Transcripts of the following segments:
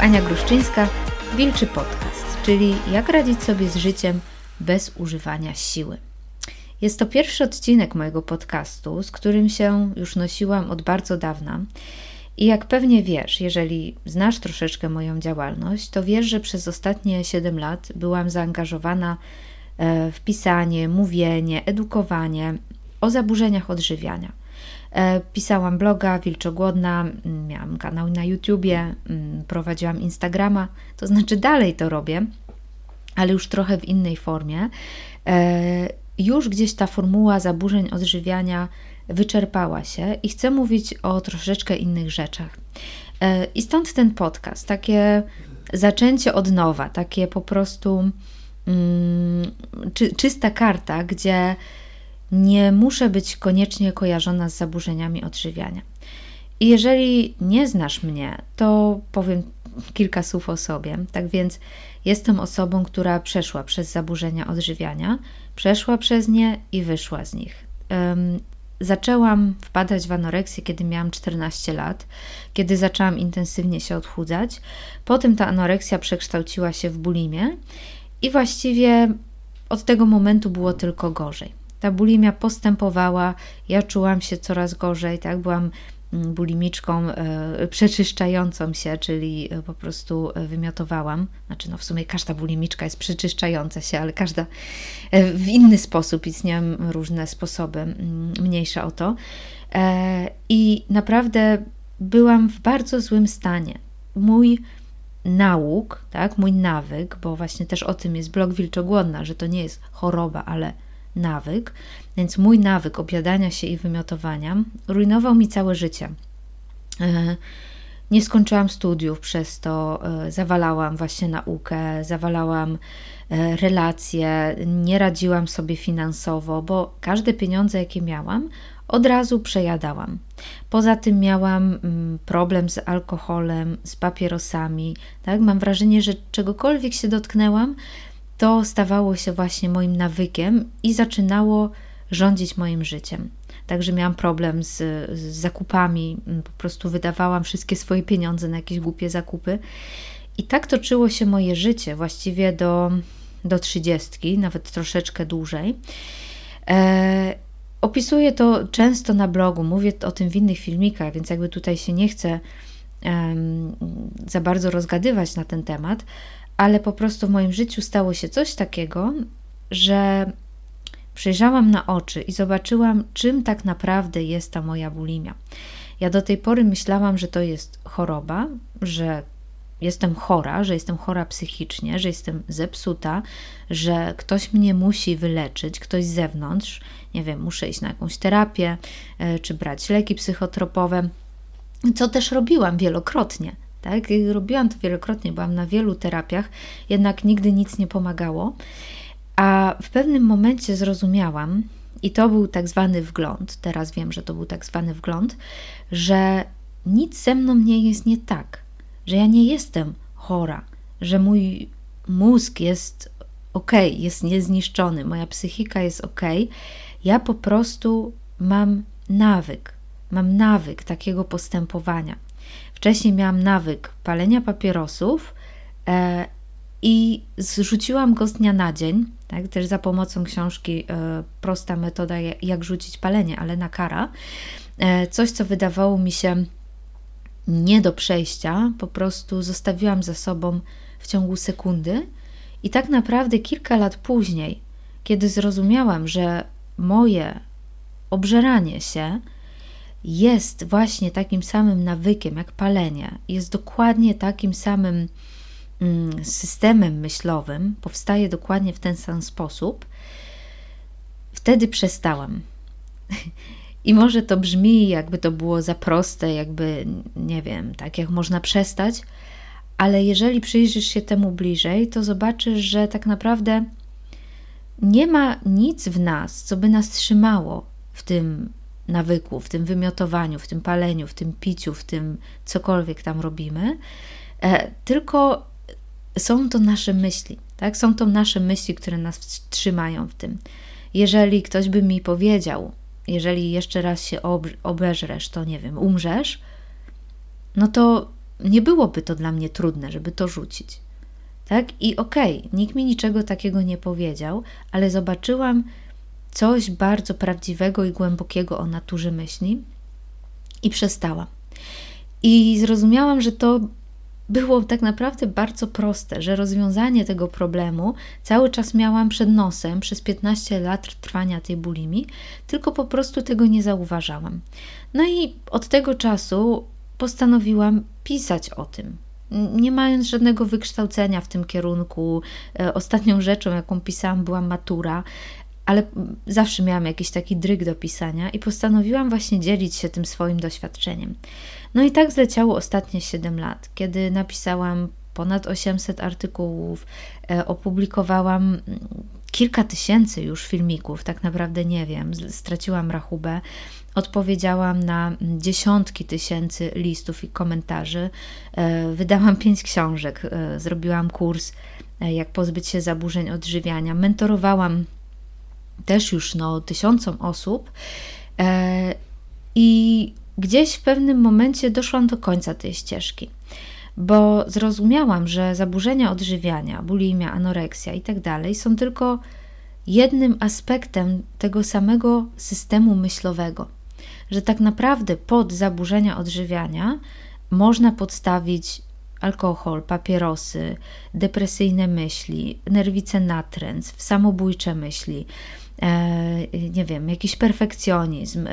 Ania Gruszczyńska, Wilczy Podcast, czyli jak radzić sobie z życiem bez używania siły. Jest to pierwszy odcinek mojego podcastu, z którym się już nosiłam od bardzo dawna. I jak pewnie wiesz, jeżeli znasz troszeczkę moją działalność, to wiesz, że przez ostatnie 7 lat byłam zaangażowana e, w pisanie, mówienie, edukowanie o zaburzeniach odżywiania. E, pisałam bloga Wilczogłodna, miałam kanał na YouTubie, prowadziłam Instagrama, to znaczy dalej to robię, ale już trochę w innej formie. E, już gdzieś ta formuła zaburzeń odżywiania wyczerpała się i chcę mówić o troszeczkę innych rzeczach. E, I stąd ten podcast, takie zaczęcie od nowa, takie po prostu mm, czy, czysta karta, gdzie nie muszę być koniecznie kojarzona z zaburzeniami odżywiania. I jeżeli nie znasz mnie, to powiem kilka słów o sobie. Tak więc jestem osobą, która przeszła przez zaburzenia odżywiania, przeszła przez nie i wyszła z nich. Um, zaczęłam wpadać w anoreksję, kiedy miałam 14 lat, kiedy zaczęłam intensywnie się odchudzać. Potem ta anoreksja przekształciła się w bulimię i właściwie od tego momentu było tylko gorzej ta bulimia postępowała, ja czułam się coraz gorzej, tak, byłam mm, bulimiczką e, przeczyszczającą się, czyli e, po prostu e, wymiotowałam. Znaczy, no w sumie każda bulimiczka jest przeczyszczająca się, ale każda w inny sposób. Istnieją różne sposoby, mm, mniejsza o to. I naprawdę byłam w bardzo złym stanie. Mój nauk, tak, mój nawyk, bo właśnie też o tym jest blog Wilczogłodna, że to nie jest choroba, ale nawyk, więc mój nawyk obiadania się i wymiotowania rujnował mi całe życie. E, nie skończyłam studiów przez to, e, zawalałam właśnie naukę, zawalałam e, relacje, nie radziłam sobie finansowo, bo każde pieniądze, jakie miałam, od razu przejadałam. Poza tym miałam mm, problem z alkoholem, z papierosami. Tak? Mam wrażenie, że czegokolwiek się dotknęłam, to stawało się właśnie moim nawykiem i zaczynało rządzić moim życiem. Także miałam problem z, z, zakupami, mm, po prostu wydawałam wszystkie swoje pieniądze na jakieś głupie zakupy. I tak toczyło się moje życie właściwie do, do trzydziestki, nawet troszeczkę dłużej. E, opisuję to często na blogu, mówię o tym w innych filmikach, więc jakby tutaj się nie chcę um, za bardzo rozgadywać na ten temat, ale po prostu w moim życiu stało się coś takiego, że przyjrzałam na oczy i zobaczyłam, czym tak naprawdę jest ta moja bulimia. Ja do tej pory myślałam, że to jest choroba, że jestem chora, że jestem chora psychicznie, że jestem zepsuta, że ktoś mnie musi wyleczyć, ktoś z zewnątrz, nie wiem, muszę iść na jakąś terapię, e, czy brać leki psychotropowe, co też robiłam wielokrotnie. Tak? Robiłam to wielokrotnie, byłam na wielu terapiach, jednak nigdy nic nie pomagało. A w pewnym momencie zrozumiałam, i to był tak zwany wgląd, teraz wiem, że to był tak zwany wgląd, że nic ze mną nie jest nie tak, że ja nie jestem chora, że mój mózg jest ok, jest niezniszczony, moja psychika jest ok. Ja po prostu mam nawyk, mam nawyk takiego postępowania. Wcześniej miałam nawyk palenia papierosów e, i zrzuciłam go z dnia na dzień, tak, też za pomocą książki e, Prosta metoda jak rzucić palenie, ale na kara. E, coś, co wydawało mi się nie do przejścia, po prostu zostawiłam za sobą w ciągu sekundy i tak naprawdę kilka lat później, kiedy zrozumiałam, że moje obżeranie się jest właśnie takim samym nawykiem jak palenie, jest dokładnie takim samym mm, systemem myślowym, powstaje dokładnie w ten sam sposób, wtedy przestałam. I może to brzmi, jakby to było za proste, jakby nie wiem, tak jak można przestać, ale jeżeli przyjrzysz się temu bliżej, to zobaczysz, że tak naprawdę nie ma nic w nas, co by nas trzymało w tym nawyku, w tym wymiotowaniu, w tym paleniu, w tym piciu, w tym cokolwiek tam robimy, e, tylko są to nasze myśli, tak? Są to nasze myśli, które nas trzymają w tym. Jeżeli ktoś by mi powiedział, jeżeli jeszcze raz się obeżresz, to nie wiem, umrzesz, no to nie byłoby to dla mnie trudne, żeby to rzucić. Tak? I okej, okay, nikt mi niczego takiego nie powiedział, ale zobaczyłam coś bardzo prawdziwego i głębokiego o naturze myśli i przestałam. I zrozumiałam, że to było tak naprawdę bardzo proste, że rozwiązanie tego problemu cały czas miałam przed nosem przez 15 lat trwania tej bulimi, tylko po prostu tego nie zauważałam. No i od tego czasu postanowiłam pisać o tym. Nie mając żadnego wykształcenia w tym kierunku, e, ostatnią rzeczą, jaką pisałam, była matura, ale zawsze miałam jakiś taki dryg do pisania i postanowiłam właśnie dzielić się tym swoim doświadczeniem. No i tak zleciało ostatnie 7 lat, kiedy napisałam ponad 800 artykułów, e, opublikowałam mm, kilka tysięcy już filmików, tak naprawdę nie wiem, straciłam rachubę. Odpowiedziałam na mm, dziesiątki tysięcy listów i komentarzy. E, wydałam pięć książek, e, zrobiłam kurs, jak pozbyć się zaburzeń odżywiania. Mentorowałam też już no, tysiącom osób. I gdzieś w pewnym momencie doszłam do końca tej ścieżki, bo zrozumiałam, że zaburzenia odżywiania, bulimia, anoreksja itd. Tak są tylko jednym aspektem tego samego systemu myślowego. Że tak naprawdę pod zaburzenia odżywiania można podstawić alkohol, papierosy, depresyjne myśli, nerwice natręt, samobójcze myśli, e, nie wiem, jakiś perfekcjonizm, e,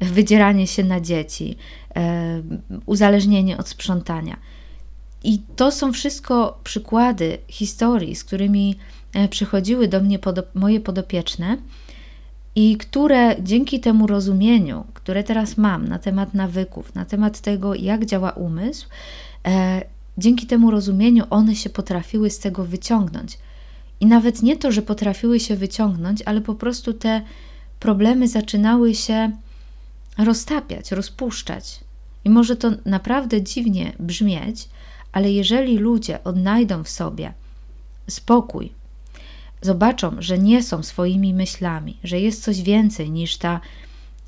wydzieranie się na dzieci, e, uzależnienie od sprzątania. I to są wszystko przykłady historii, z którymi e, przychodziły do mnie moje podopieczne i które dzięki temu rozumieniu, które teraz mam na temat nawyków, na temat tego, jak działa umysł, e, dzięki temu rozumieniu one się potrafiły z tego wyciągnąć. I nawet nie to, że potrafiły się wyciągnąć, ale po prostu te problemy zaczynały się roztapiać, rozpuszczać. I może to naprawdę dziwnie brzmieć, ale jeżeli ludzie odnajdą w sobie spokój, zobaczą, że nie są swoimi myślami, że jest coś więcej niż ta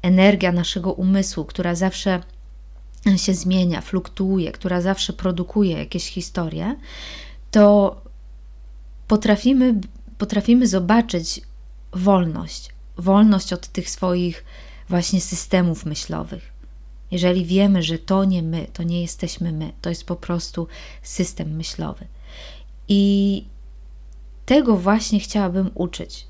energia naszego umysłu, która zawsze się zmienia, fluktuuje, która zawsze produkuje jakieś historie, to potrafimy, potrafimy zobaczyć wolność. Wolność od tych swoich właśnie systemów myślowych. Jeżeli wiemy, że to nie my, to nie jesteśmy my, to jest po prostu system myślowy. I tego właśnie chciałabym uczyć.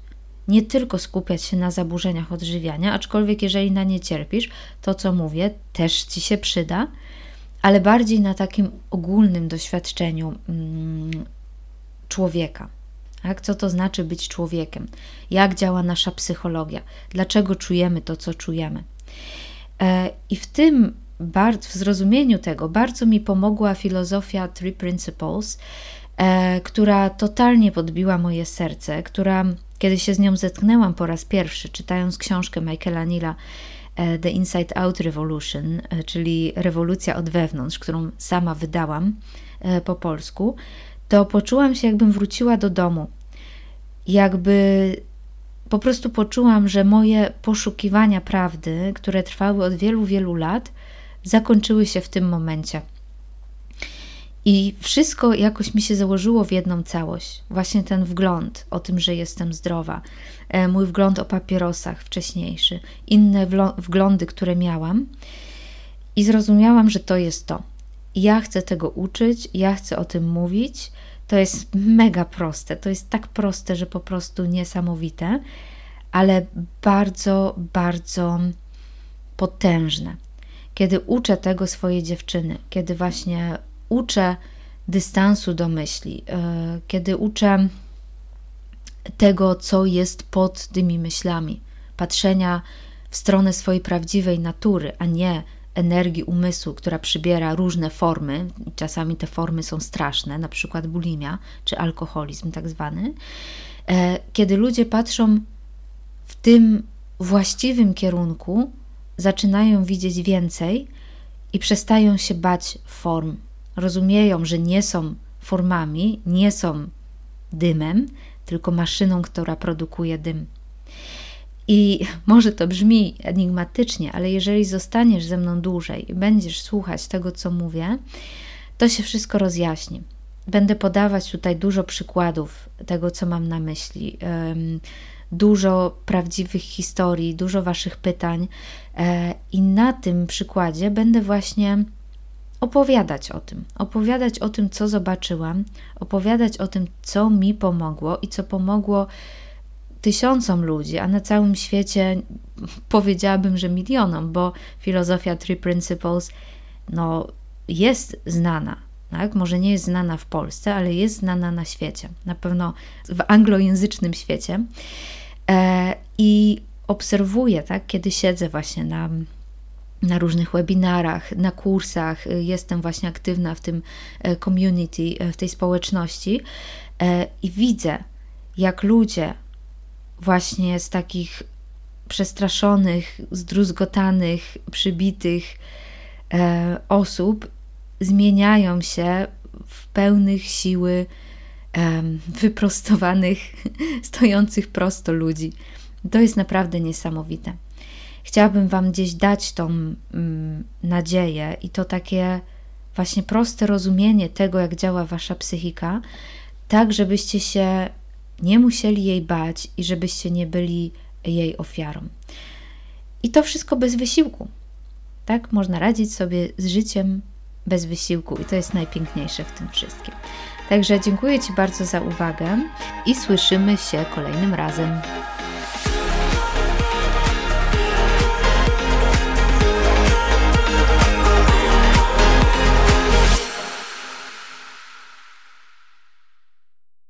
Nie tylko skupiać się na zaburzeniach odżywiania, aczkolwiek jeżeli na nie cierpisz, to co mówię też ci się przyda, ale bardziej na takim ogólnym doświadczeniu mm, człowieka. Tak? Co to znaczy być człowiekiem? Jak działa nasza psychologia? Dlaczego czujemy to, co czujemy? E, I w tym, w zrozumieniu tego, bardzo mi pomogła filozofia Three Principles, e, która totalnie podbiła moje serce, która, kiedy się z nią zetknęłam po raz pierwszy, czytając książkę Michaela Nila, e, The Inside Out Revolution, czyli rewolucja od wewnątrz, którą sama wydałam po polsku, to poczułam się, jakbym wróciła do domu. Jakby po prostu poczułam, że moje poszukiwania prawdy, które trwały od wielu, wielu lat, zakończyły się w tym momencie. I wszystko jakoś mi się założyło w jedną całość. Właśnie ten wgląd o tym, że jestem zdrowa, e, mój wgląd o papierosach wcześniejszy, inne wglądy, które miałam. I zrozumiałam, że to jest to. Ja chcę tego uczyć, ja chcę o tym mówić. To jest mega proste. To jest tak proste, że po prostu niesamowite, ale bardzo, bardzo potężne. Kiedy uczę tego swojej dziewczyny, kiedy właśnie uczę dystansu do myśli, e, kiedy uczę tego, co jest pod tymi myślami, patrzenia w stronę swojej prawdziwej natury, a nie energii umysłu, która przybiera różne formy, czasami te formy są straszne, na przykład bulimia czy alkoholizm, tak zwany, e, kiedy ludzie patrzą w tym właściwym kierunku, zaczynają widzieć więcej i przestają się bać form. Rozumieją, że nie są formami, nie są dymem, tylko maszyną, która produkuje dym. I może to brzmi enigmatycznie, ale jeżeli zostaniesz ze mną dłużej i będziesz słuchać tego, co mówię, to się wszystko rozjaśni. Będę podawać tutaj dużo przykładów tego, co mam na myśli. Dużo prawdziwych historii, dużo Waszych pytań, e, i na tym przykładzie będę właśnie opowiadać o tym, opowiadać o tym, co zobaczyłam, opowiadać o tym, co mi pomogło i co pomogło tysiącom ludzi, a na całym świecie powiedziałabym, że milionom, bo filozofia Three Principles no, jest znana. Tak? Może nie jest znana w Polsce, ale jest znana na świecie, na pewno w anglojęzycznym świecie. E, I obserwuję, tak, kiedy siedzę właśnie na, na różnych webinarach, na kursach, jestem właśnie aktywna w tym e, community, e, w tej społeczności i widzę, jak ludzie właśnie z takich przestraszonych, zdruzgotanych, przybitych e, osób zmieniają się w pełnych siły, e, wyprostowanych, stojących prosto ludzi. To jest naprawdę niesamowite. Chciałabym Wam gdzieś dać tą mm, nadzieję i to takie właśnie proste rozumienie tego, jak działa Wasza psychika, tak żebyście się nie musieli jej bać i żebyście nie byli jej ofiarą. I to wszystko bez wysiłku. Tak, można radzić sobie z życiem bez wysiłku, i to jest najpiękniejsze w tym wszystkim. Także dziękuję Ci bardzo za uwagę i słyszymy się kolejnym razem.